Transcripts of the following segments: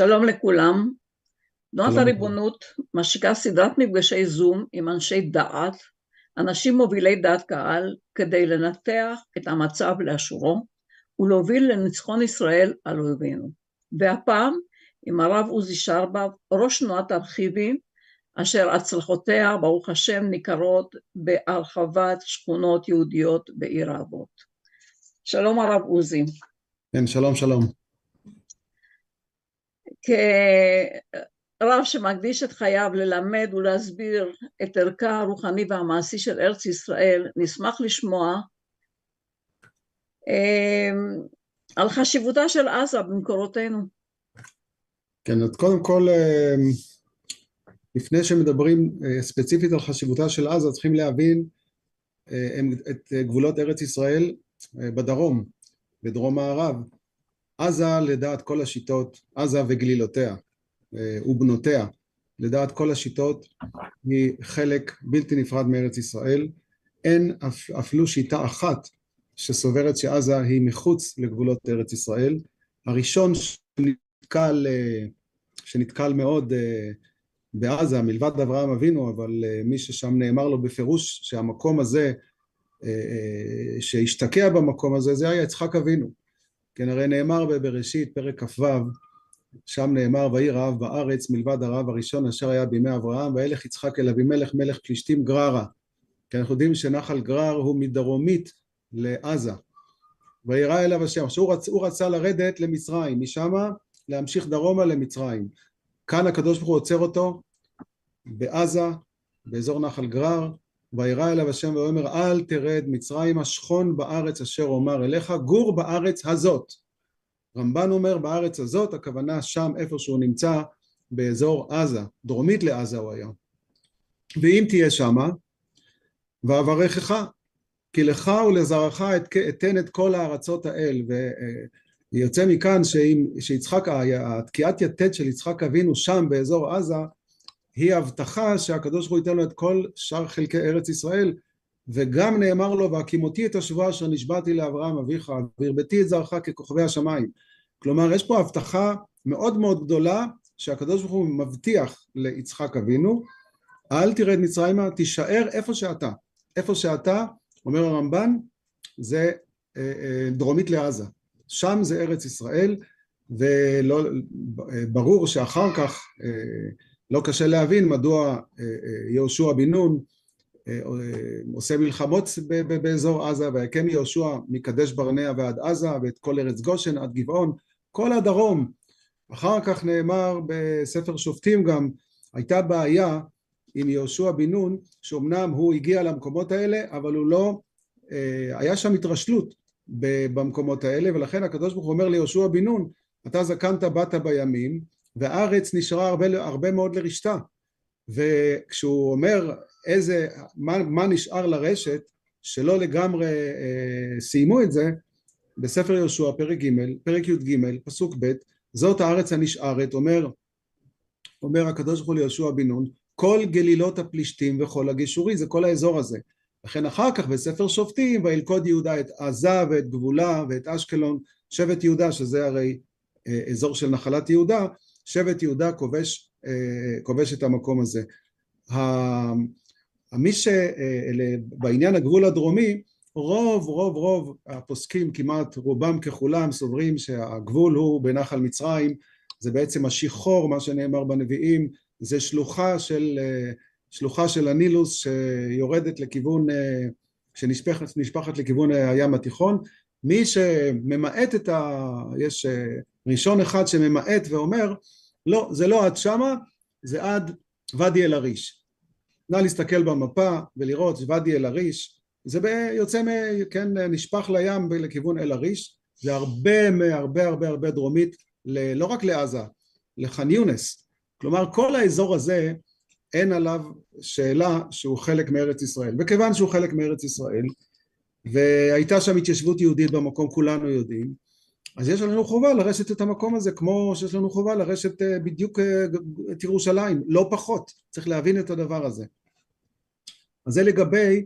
שלום לכולם. תנועת. הריבונות משיקה סדרת מפגשי זום עם אנשי דעת, אנשים מובילי דעת קהל, כדי לנתח את המצב לאשורו ולהוביל לניצחון ישראל על אויבינו. והפעם עם הרב עוזי שרבב, ראש תנועת ארכיבים, אשר הצלחותיה, ברוך השם, ניכרות בהרחבת שכונות יהודיות בעיר האבות. שלום הרב עוזי. כן, שלום, שלום. כרב שמקדיש את חייו ללמד ולהסביר את ערכה הרוחני והמעשי של ארץ ישראל, נשמח לשמוע אה, על חשיבותה של עזה במקורותינו. כן, אז קודם כל, אה, לפני שמדברים אה, ספציפית על חשיבותה של עזה, צריכים להבין את גבולות ארץ ישראל בדרום, בדרום מערב. עזה לדעת כל השיטות, עזה וגלילותיה ובנותיה, לדעת כל השיטות, היא חלק בלתי נפרד מארץ ישראל. אין אפילו שיטה אחת שסוברת שעזה היא מחוץ לגבולות ארץ ישראל. הראשון שנתקל, שנתקל מאוד בעזה, מלבד אברהם אבינו, אבל מי ששם נאמר לו בפירוש שהמקום הזה, שהשתקע במקום הזה, זה היה יצחק אבינו. כן, הרי נאמר בבראשית, פרק כ"ו, שם נאמר, ויהי רעב בארץ מלבד הרעב הראשון אשר היה בימי אברהם, וילך יצחק אל אבימלך מלך פלישתים גררה. כי אנחנו יודעים שנחל גרר הוא מדרומית לעזה. וירא אליו השם, עכשיו הוא, רצ, רצה לרדת למצרים, משם להמשיך דרומה למצרים. כאן הקדוש ברוך הוא עוצר אותו בעזה, באזור נחל גרר, וירא אליו השם ואומר אל תרד מצרימה שכון בארץ אשר אומר אליך גור בארץ הזאת. רמב"ן אומר בארץ הזאת, הכוונה שם איפה שהוא נמצא באזור עזה, דרומית לעזה הוא היה. ואם תהיה שמה, ואברכך, כי לך ולזרעך אתן את כל הארצות האל, ויוצא מכאן שיצחק, התקיעת יתד של יצחק אבינו שם באזור עזה, היא הבטחה שהקדוש ברוך הוא ייתן לו את כל שאר חלקי ארץ ישראל, וגם נאמר לו והקימותי את השבועה אשר נשבעתי לאברהם אביך והרביתי את זרעך ככוכבי השמיים. כלומר יש פה הבטחה מאוד מאוד גדולה שהקדוש ברוך הוא מבטיח ליצחק אבינו אל תרד מצרימה תישאר איפה שאתה איפה שאתה אומר הרמב"ן זה דרומית לעזה שם זה ארץ ישראל וברור שאחר כך לא קשה להבין מדוע יהושע בן נון עושה מלחמות באזור עזה ויקם יהושע מקדש ברנע ועד עזה ואת כל ארץ גושן עד גבעון כל הדרום. אחר כך נאמר בספר שופטים גם הייתה בעיה עם יהושע בן נון שאומנם הוא הגיע למקומות האלה אבל הוא לא היה שם התרשלות במקומות האלה ולכן הקדוש ברוך הוא אומר ליהושע בן נון אתה זקנת באת בימים והארץ נשארה הרבה, הרבה מאוד לרשתה. וכשהוא אומר איזה, מה, מה נשאר לרשת שלא לגמרי אה, סיימו את זה בספר יהושע פרק ג' פרק י"ג פסוק ב' זאת הארץ הנשארת אומר אומר הקדוש ברוך הוא ליהושע בן נון כל גלילות הפלישתים וכל הגישורי זה כל האזור הזה. לכן אחר כך בספר שופטים וילכוד יהודה את עזה ואת גבולה ואת אשקלון שבט יהודה שזה הרי אה, אזור של נחלת יהודה שבט יהודה כובש, כובש את המקום הזה. מי שבעניין הגבול הדרומי רוב רוב רוב הפוסקים כמעט רובם ככולם סוברים שהגבול הוא בנחל מצרים. זה בעצם השיחור מה שנאמר בנביאים. זה שלוחה של שלוחה של הנילוס שיורדת לכיוון שנשפכת לכיוון הים התיכון. מי שממעט את ה... יש ראשון אחד שממעט ואומר לא, זה לא עד שמה, זה עד ואדי אל עריש. נא להסתכל במפה ולראות ואדי אל עריש, זה יוצא, כן, נשפך לים לכיוון אל עריש, זה הרבה הרבה הרבה הרבה דרומית, לא רק לעזה, לח'אן יונס. כלומר כל האזור הזה אין עליו שאלה שהוא חלק מארץ ישראל. וכיוון שהוא חלק מארץ ישראל, והייתה שם התיישבות יהודית במקום כולנו יודעים, אז יש לנו חובה לרשת את המקום הזה כמו שיש לנו חובה לרשת בדיוק את ירושלים, לא פחות, צריך להבין את הדבר הזה. אז זה לגבי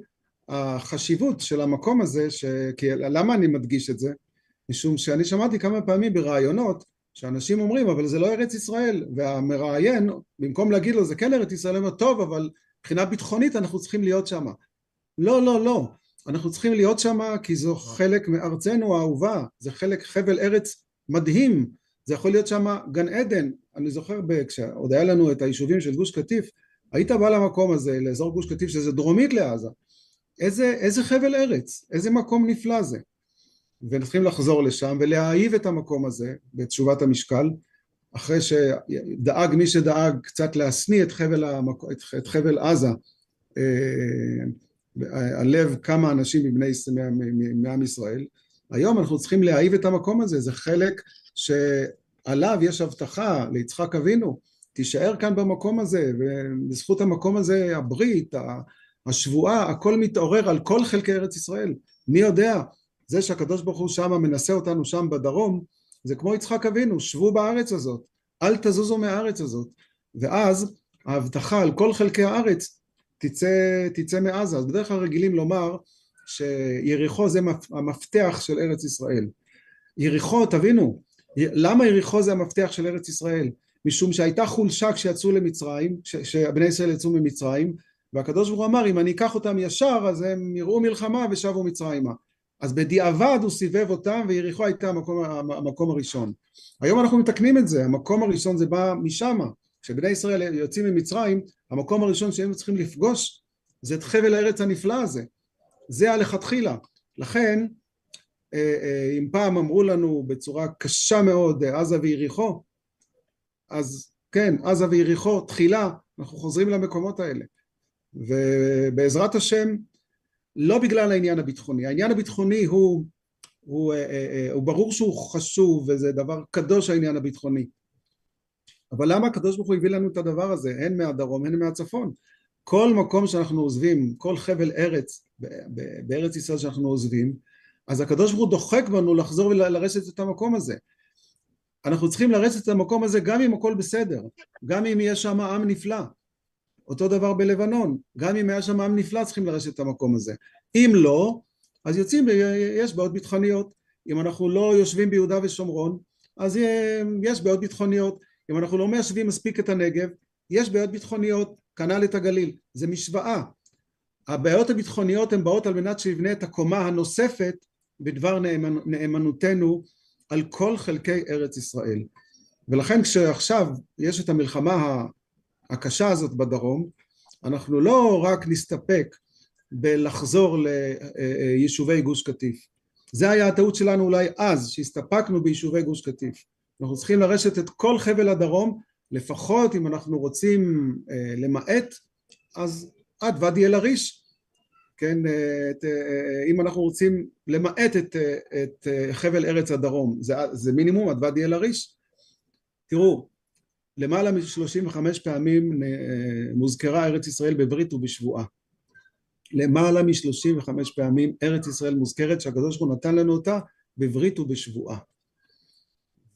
החשיבות של המקום הזה, ש... כי למה אני מדגיש את זה? משום שאני שמעתי כמה פעמים ברעיונות שאנשים אומרים אבל זה לא ארץ ישראל והמראיין במקום להגיד לו זה כן ארץ ישראל אומר טוב אבל מבחינה ביטחונית אנחנו צריכים להיות שם לא לא לא אנחנו צריכים להיות שם כי זו חלק מארצנו האהובה זה חלק חבל ארץ מדהים. זה יכול להיות שם גן עדן. אני זוכר כשעוד היה לנו את היישובים של גוש קטיף היית בא למקום הזה לאזור גוש קטיף שזה דרומית לעזה. איזה, איזה חבל ארץ איזה מקום נפלא זה. וצריכים לחזור לשם ולהאהיב את המקום הזה בתשובת המשקל אחרי שדאג מי שדאג קצת להשניא את המק... את חבל עזה הלב כמה אנשים מבני מעם ישראל. היום אנחנו צריכים להאהיב את המקום הזה זה חלק שעליו יש הבטחה ליצחק אבינו. תישאר כאן במקום הזה ובזכות המקום הזה הברית השבועה הכל מתעורר על כל חלקי ארץ ישראל. מי יודע? זה שהקדוש ברוך הוא שם מנסה אותנו שם בדרום זה כמו יצחק אבינו שבו בארץ הזאת אל תזוזו מהארץ הזאת. ואז ההבטחה על כל חלקי הארץ תצא, תצא מעזה. אז בדרך כלל רגילים לומר שיריחו זה המפתח של ארץ ישראל. יריחו תבינו למה יריחו זה המפתח של ארץ ישראל? משום שהייתה חולשה כשיצאו למצרים כשבני ישראל יצאו ממצרים והקדוש ברוך הוא אמר אם אני אקח אותם ישר אז הם יראו מלחמה ושבו מצרימה. אז בדיעבד הוא סיבב אותם ויריחו הייתה המקום, המקום הראשון. היום אנחנו מתקנים את זה המקום הראשון זה בא משם כשבני ישראל יוצאים ממצרים המקום הראשון שהם צריכים לפגוש זה את חבל הארץ הנפלא הזה. זה הלכתחילה. לכן אה, אה, אם פעם אמרו לנו בצורה קשה מאוד עזה ויריחו אז כן עזה ויריחו תחילה אנחנו חוזרים למקומות האלה. ובעזרת השם לא בגלל העניין הביטחוני, העניין הביטחוני הוא, הוא, הוא, הוא ברור שהוא חשוב וזה דבר קדוש העניין הביטחוני אבל למה הקדוש ברוך הוא הביא לנו את הדבר הזה הן מהדרום הן מהצפון כל מקום שאנחנו עוזבים כל חבל ארץ בארץ ישראל שאנחנו עוזבים אז הקדוש ברוך הוא דוחק בנו לחזור ולרשת את המקום הזה אנחנו צריכים לרשת את המקום הזה גם אם הכל בסדר גם אם יש שם עם נפלא אותו דבר בלבנון, גם אם היה שם עם נפלא צריכים לרשת את המקום הזה. אם לא, אז יוצאים, יש בעיות ביטחוניות. אם אנחנו לא יושבים ביהודה ושומרון, אז יש בעיות ביטחוניות. אם אנחנו לא מיישבים מספיק את הנגב, יש בעיות ביטחוניות, כנ"ל את הגליל. זה משוואה. הבעיות הביטחוניות הן באות על מנת שיבנה את הקומה הנוספת בדבר נאמנ... נאמנותנו על כל חלקי ארץ ישראל. ולכן כשעכשיו יש את המלחמה הקשה הזאת בדרום, אנחנו לא רק נסתפק בלחזור ליישובי גוש קטיף. זה היה הטעות שלנו אולי אז, שהסתפקנו ביישובי גוש קטיף. אנחנו צריכים לרשת את כל חבל הדרום, לפחות אם אנחנו רוצים אה, למעט, אז עד ואדי אל עריש. כן, אה, את, אה, אם אנחנו רוצים למעט את, את חבל ארץ הדרום, זה, זה מינימום עד ואדי אל עריש. תראו, למעלה מ-35 פעמים אה, מוזכרה ארץ ישראל בברית ובשבועה. למעלה מ-35 פעמים ארץ ישראל מוזכרת שהקדוש ברוך הוא נתן לנו אותה בברית ובשבועה.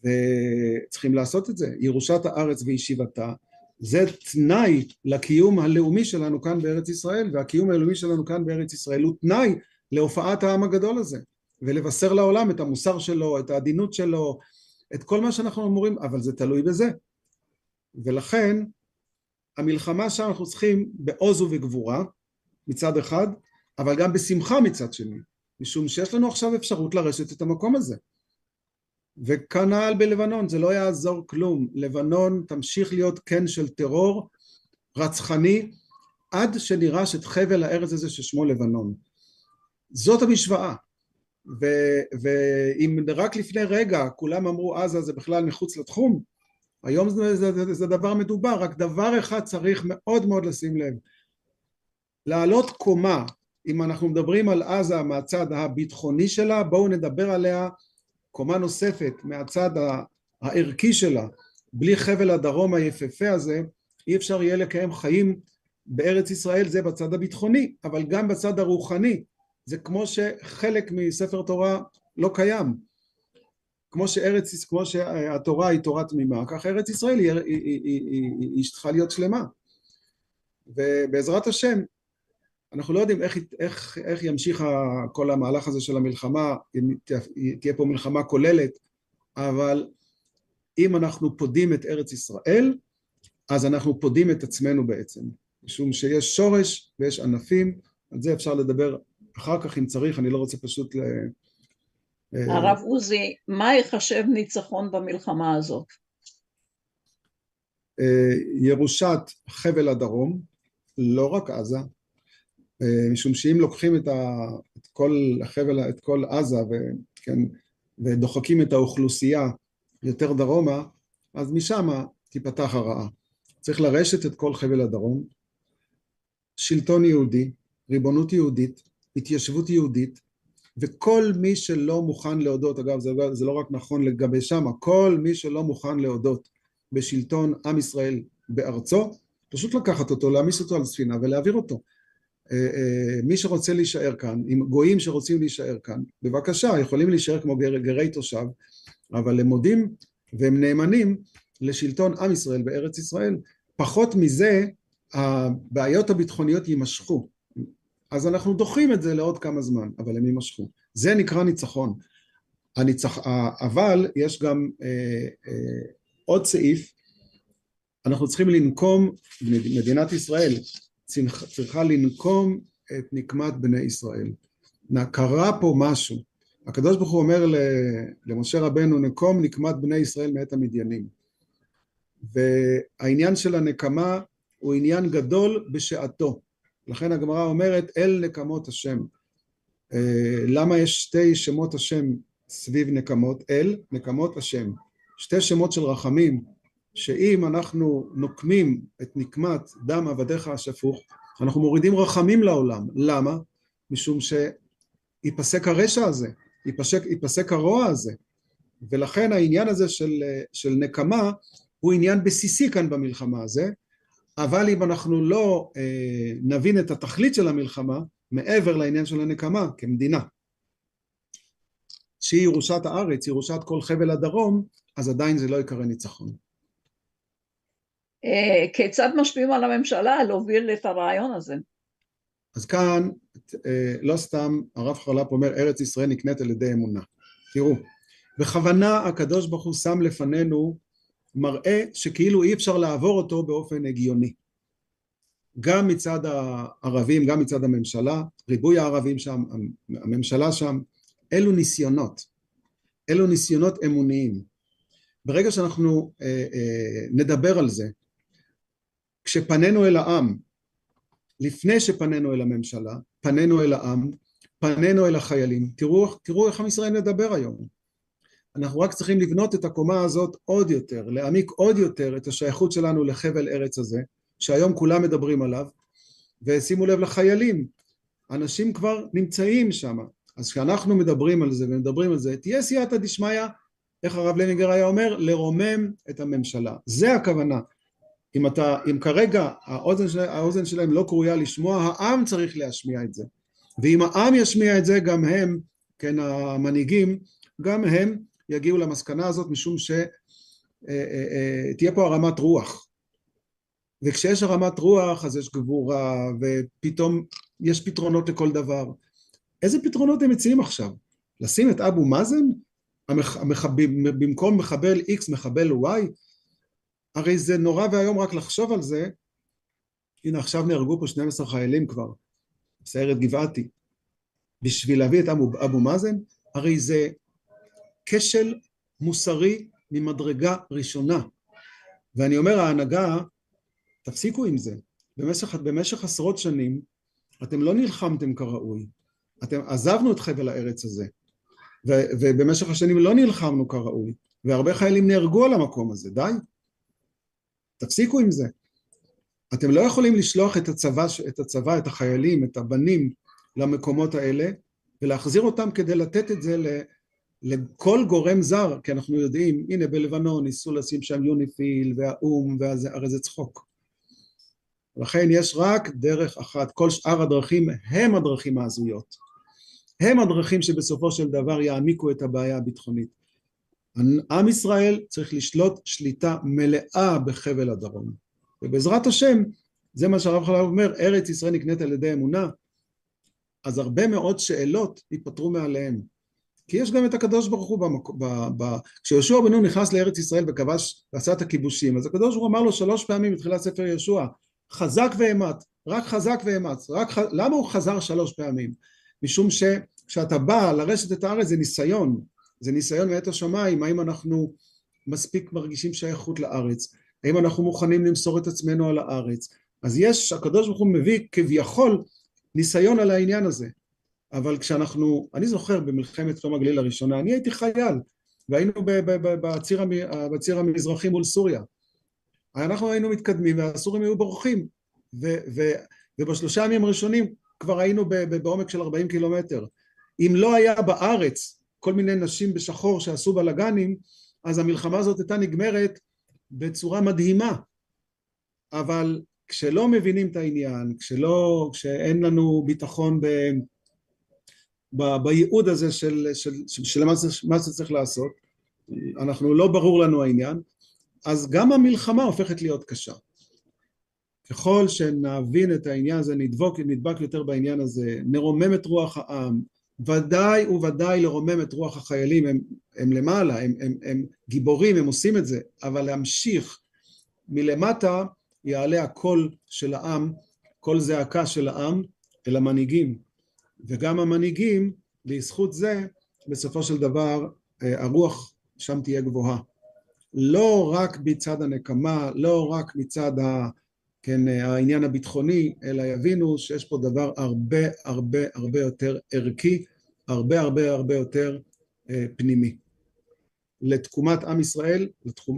וצריכים לעשות את זה. ירושת הארץ וישיבתה זה תנאי לקיום הלאומי שלנו כאן בארץ ישראל והקיום הלאומי שלנו כאן בארץ ישראל הוא תנאי להופעת העם הגדול הזה ולבשר לעולם את המוסר שלו, את העדינות שלו, את כל מה שאנחנו אמורים, אבל זה תלוי בזה. ולכן המלחמה שם אנחנו צריכים בעוז ובגבורה מצד אחד, אבל גם בשמחה מצד שני, משום שיש לנו עכשיו אפשרות לרשת את המקום הזה. וכנ"ל בלבנון, זה לא יעזור כלום, לבנון תמשיך להיות קן של טרור רצחני עד שנירש את חבל הארץ הזה ששמו לבנון. זאת המשוואה. ואם רק לפני רגע כולם אמרו עזה זה בכלל מחוץ לתחום, היום זה, זה, זה, זה דבר מדובר, רק דבר אחד צריך מאוד מאוד לשים לב. לעלות קומה, אם אנחנו מדברים על עזה מהצד הביטחוני שלה, בואו נדבר עליה קומה נוספת מהצד הערכי שלה. בלי חבל הדרום היפהפה הזה, אי אפשר יהיה לקיים חיים בארץ ישראל, זה בצד הביטחוני, אבל גם בצד הרוחני. זה כמו שחלק מספר תורה לא קיים. כמו שארץ, כמו שהתורה היא תורה תמימה, כך ארץ ישראל היא, צריכה להיות שלמה. ובעזרת השם, אנחנו לא יודעים איך, איך, איך ימשיך כל המהלך הזה של המלחמה, אם תהיה פה מלחמה כוללת, אבל אם אנחנו פודים את ארץ ישראל, אז אנחנו פודים את עצמנו בעצם, משום שיש שורש ויש ענפים, על זה אפשר לדבר אחר כך אם צריך, אני לא רוצה פשוט ל... אה, הרב עוזי, מה ייחשב ניצחון במלחמה הזאת? אה, ירושת חבל הדרום, לא רק עזה, משום שאם לוקחים את, ה, את כל החבל, את כל עזה, וכן, ודוחקים את האוכלוסייה יותר דרומה, אז משם תיפתח הרעה. צריך לרשת את כל חבל הדרום, שלטון יהודי, ריבונות יהודית, התיישבות יהודית, וכל מי שלא מוכן להודות, אגב זה, זה לא רק נכון לגבי שמה, כל מי שלא מוכן להודות בשלטון עם ישראל בארצו, פשוט לקחת אותו, להעמיס אותו על ספינה ולהעביר אותו. אה, אה, מי שרוצה להישאר כאן, עם גויים שרוצים להישאר כאן, בבקשה, יכולים להישאר כמו גר, גרי תושב, אבל הם מודים והם נאמנים לשלטון עם ישראל בארץ ישראל. פחות מזה, הבעיות הביטחוניות יימשכו. אז אנחנו דוחים את זה לעוד כמה זמן, אבל הם יימשכו. זה נקרא ניצחון. הניצח... אבל יש גם אה, אה, עוד סעיף, אנחנו צריכים לנקום, מדינת ישראל צריכה לנקום את נקמת בני ישראל. קרה פה משהו. הקדוש ברוך הוא אומר למשה רבנו, נקום נקמת בני ישראל מאת המדיינים. והעניין של הנקמה הוא עניין גדול בשעתו. לכן הגמרא אומרת, אל נקמות השם. אה, למה יש שתי שמות השם סביב נקמות? אל נקמות השם. שתי שמות של רחמים, שאם אנחנו נוקמים את נקמת דם עבדיך השפוך, אנחנו מורידים רחמים לעולם. למה? משום שיפסק הרשע הזה, ייפסק, ייפסק הרוע הזה. ולכן העניין הזה של, של נקמה הוא עניין בסיסי כאן במלחמה הזה, אבל אם אנחנו לא אה, נבין את התכלית של המלחמה, מעבר לעניין של הנקמה כמדינה, שהיא ירושת הארץ, ירושת כל חבל הדרום, אז עדיין זה לא יקרא ניצחון. אה, כיצד משפיעים על הממשלה להוביל את הרעיון הזה? אז כאן, אה, לא סתם הרב חרל"פ אומר ארץ ישראל נקנית על ידי אמונה. תראו, בכוונה הקדוש ברוך הוא שם לפנינו מראה שכאילו אי אפשר לעבור אותו באופן הגיוני. גם מצד הערבים, גם מצד הממשלה, ריבוי הערבים שם, הממשלה שם, אלו ניסיונות, אלו ניסיונות אמוניים. ברגע שאנחנו אה, אה, נדבר על זה, כשפנינו אל העם, לפני שפנינו אל הממשלה, פנינו אל העם, פנינו אל החיילים, תראו, תראו איך עם ישראל מדבר היום. אנחנו רק צריכים לבנות את הקומה הזאת עוד יותר, להעמיק עוד יותר את השייכות שלנו לחבל ארץ הזה, שהיום כולם מדברים עליו, ושימו לב לחיילים, אנשים כבר נמצאים שם, אז כשאנחנו מדברים על זה ומדברים על זה, תהיה סייעתא דשמיא, איך הרב לוינגר היה אומר? לרומם את הממשלה. זה הכוונה. אם אתה, אם כרגע האוזן, של, האוזן שלהם לא קרויה לשמוע, העם צריך להשמיע את זה. ואם העם ישמיע את זה, גם הם, כן, המנהיגים, גם הם יגיעו למסקנה הזאת, משום שתהיה אה, אה, אה, פה הרמת רוח. וכשיש הרמת רוח, אז יש גבורה, ופתאום יש פתרונות לכל דבר. איזה פתרונות הם מציעים עכשיו? לשים את אבו מאזן? המח... המח... במקום מחבל X מחבל Y? הרי זה נורא ואיום רק לחשוב על זה. הנה עכשיו נהרגו פה 12 חיילים כבר, סיירת גבעתי. בשביל להביא את אבו, אבו מאזן, הרי זה כשל מוסרי ממדרגה ראשונה. ואני אומר ההנהגה, תפסיקו עם זה. במשך, במשך עשרות שנים אתם לא נלחמתם כראוי. אתם עזבנו את חבל הארץ הזה. ו, ובמשך השנים לא נלחמנו כראוי. והרבה חיילים נהרגו על המקום הזה, די. תפסיקו עם זה. אתם לא יכולים לשלוח את הצבא, את הצבא, את החיילים, את הבנים למקומות האלה ולהחזיר אותם כדי לתת את זה לכל גורם זר, כי אנחנו יודעים, הנה בלבנון ניסו לשים שם יוניפיל והאו"ם, והרי זה צחוק. לכן יש רק דרך אחת, כל שאר הדרכים הם הדרכים ההזויות. הם הדרכים שבסופו של דבר יעמיקו את הבעיה הביטחונית. עם ישראל צריך לשלוט שליטה מלאה בחבל הדרום. ובעזרת השם, זה מה שהרב חלב אומר, ארץ ישראל נקנית על ידי אמונה, אז הרבה מאוד שאלות ייפתרו מעליהם. כי יש גם את הקדוש ברוך הוא במק... ב... ב... כשיהושע בן נון נכנס לארץ ישראל וכבש ועשה את הכיבושים אז הקדוש ברוך הוא אמר לו שלוש פעמים בתחילת ספר יהושע חזק ואמץ רק חזק ואמץ רק ח... למה הוא חזר שלוש פעמים משום שכשאתה בא לרשת את הארץ זה ניסיון זה ניסיון מאת השמיים האם אנחנו מספיק מרגישים שייכות לארץ? האם אנחנו מוכנים למסור את עצמנו על הארץ? אז יש הקדוש ברוך הוא מביא כביכול ניסיון על העניין הזה. אבל כשאנחנו, אני זוכר במלחמת שלום הגליל הראשונה, אני הייתי חייל והיינו בציר, בציר המזרחי מול סוריה. אנחנו היינו מתקדמים והסורים היו בורחים. ו, ו, ובשלושה ימים הראשונים כבר היינו בעומק של 40 קילומטר. אם לא היה בארץ כל מיני נשים בשחור שעשו בלאגנים אז המלחמה הזאת הייתה נגמרת בצורה מדהימה אבל כשלא מבינים את העניין, כשלא, כשאין לנו ביטחון ב, ב, בייעוד הזה של, של, של, של מה, מה זה צריך לעשות, אנחנו לא ברור לנו העניין, אז גם המלחמה הופכת להיות קשה. ככל שנבין את העניין הזה, נדבוק, נדבק יותר בעניין הזה, נרומם את רוח העם, ודאי וודאי לרומם את רוח החיילים, הם, הם למעלה, הם, הם, הם גיבורים, הם עושים את זה, אבל להמשיך מלמטה יעלה הקול של העם, קול זעקה של העם אל המנהיגים, וגם המנהיגים בזכות זה בסופו של דבר אה, הרוח שם תהיה גבוהה. לא רק מצד הנקמה, לא רק מצד ה, כן, העניין הביטחוני, אלא יבינו שיש פה דבר הרבה הרבה הרבה יותר ערכי, הרבה הרבה הרבה יותר אה, פנימי. לתקומת עם ישראל,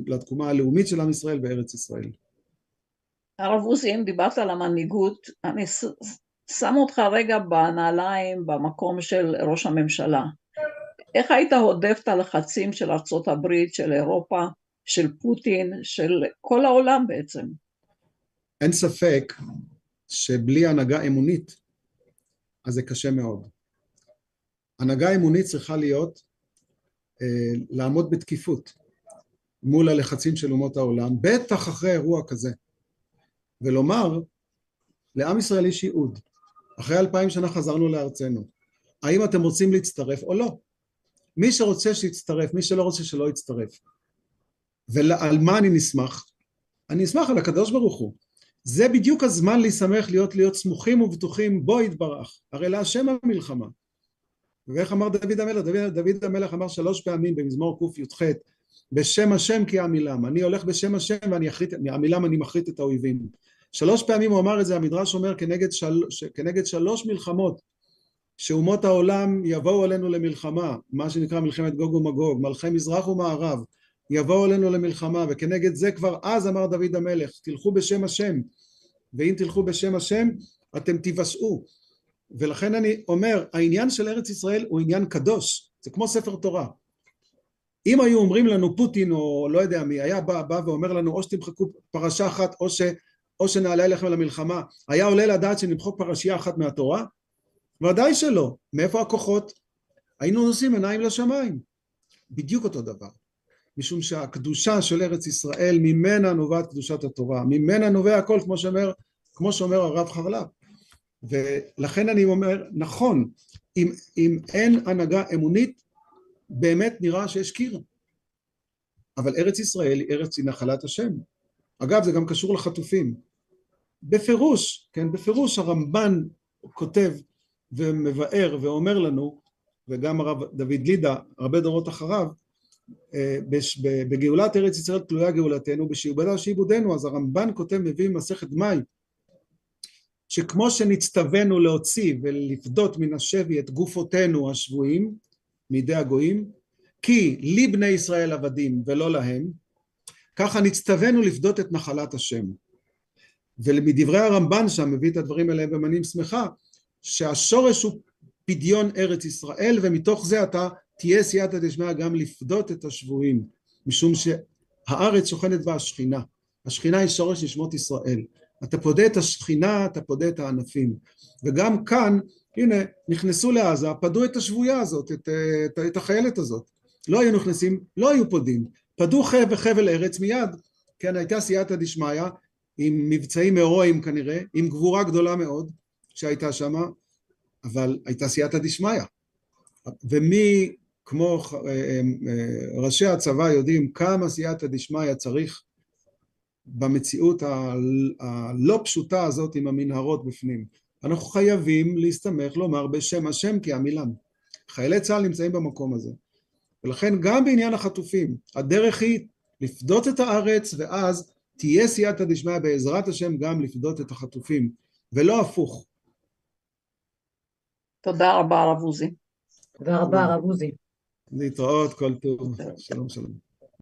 לתקומה הלאומית של עם ישראל בארץ ישראל. הרב עוזי, אם דיברת על המנהיגות, אני שם אותך רגע בנעליים במקום של ראש הממשלה. איך היית הודף את הלחצים של ארצות הברית, של אירופה, של פוטין, של כל העולם בעצם? אין ספק שבלי הנהגה אמונית, אז זה קשה מאוד. הנהגה אמונית צריכה להיות אה, לעמוד בתקיפות מול הלחצים של אומות העולם, בטח אחרי אירוע כזה. ולומר לעם ישראל יש ייעוד אחרי אלפיים שנה חזרנו לארצנו האם אתם רוצים להצטרף או לא מי שרוצה שיצטרף מי שלא רוצה שלא יצטרף ועל מה אני נסמך? אני אסמך על הקדוש ברוך הוא זה בדיוק הזמן להיסמך להיות להיות סמוכים ובטוחים בו יתברך הרי להשם המלחמה. ואיך אמר דוד המלך? דוד, דוד המלך אמר שלוש פעמים במזמור קי"ח בשם השם כי עמילם אני הולך בשם השם ואני אחריט, עמילם אני מחריט את האויבים. שלוש פעמים הוא אמר את זה, המדרש אומר כנגד, של, כנגד שלוש מלחמות שאומות העולם יבואו עלינו למלחמה, מה שנקרא מלחמת גוג ומגוג, מלכי מזרח ומערב, יבואו עלינו למלחמה, וכנגד זה כבר אז אמר דוד המלך, תלכו בשם השם, ואם תלכו בשם השם אתם תיוושעו. ולכן אני אומר, העניין של ארץ ישראל הוא עניין קדוש, זה כמו ספר תורה. אם היו אומרים לנו פוטין או לא יודע מי, היה בא, בא ואומר לנו או שתמחקו פרשה אחת או ש... או שנעלה אליכם למלחמה, היה עולה לדעת שנמחוק פרשייה אחת מהתורה? ודאי שלא. מאיפה הכוחות? היינו נושאים עיניים לשמיים. בדיוק אותו דבר. משום שהקדושה של ארץ ישראל, ממנה נובעת קדושת התורה, ממנה נובע הכל, כמו שאומר, כמו שאומר הרב חרל"פ. ולכן אני אומר, נכון, אם, אם אין הנהגה אמונית, באמת נראה שיש קיר. אבל ארץ ישראל היא ארץ היא נחלת השם. אגב, זה גם קשור לחטופים. בפירוש, כן, בפירוש הרמב"ן כותב ומבאר ואומר לנו, וגם הרב דוד לידה, הרבה דורות אחריו, בגאולת ארץ ישראל תלויה גאולתנו, בשעבדה שעיבודנו, אז הרמב"ן כותב, מביא מסכת מאי, שכמו שנצטווינו להוציא ולפדות מן השבי את גופותינו השבויים מידי הגויים, כי לי בני ישראל עבדים ולא להם, ככה נצטווינו לפדות את נחלת השם. ומדברי הרמב"ן שם מביא את הדברים האלה במנים שמחה שהשורש הוא פדיון ארץ ישראל ומתוך זה אתה תהיה סייעתא דשמיא גם לפדות את השבויים משום שהארץ שוכנת בה השכינה השכינה היא שורש נשמות ישראל. אתה פודה את השכינה אתה פודה את הענפים. וגם כאן הנה נכנסו לעזה פדו את השבויה הזאת את, את, את החיילת הזאת. לא היו נכנסים לא היו פודים. פדו חבל ארץ מיד. כן הייתה סייעתא דשמיא עם מבצעים הירואיים כנראה, עם גבורה גדולה מאוד שהייתה שם, אבל הייתה סייעתא דשמיא. ומי כמו ראשי הצבא יודעים כמה סייעתא דשמיא צריך במציאות הלא פשוטה הזאת עם המנהרות בפנים. אנחנו חייבים להסתמך לומר בשם השם כי עמילם. חיילי צה"ל נמצאים במקום הזה. ולכן גם בעניין החטופים, הדרך היא לפדות את הארץ ואז תהיה סייעתא דשמיא בעזרת השם גם לפדות את החטופים, ולא הפוך. תודה רבה הרב עוזי. תודה רבה הרב עוזי. להתראות, כל טוב. שלום שלום.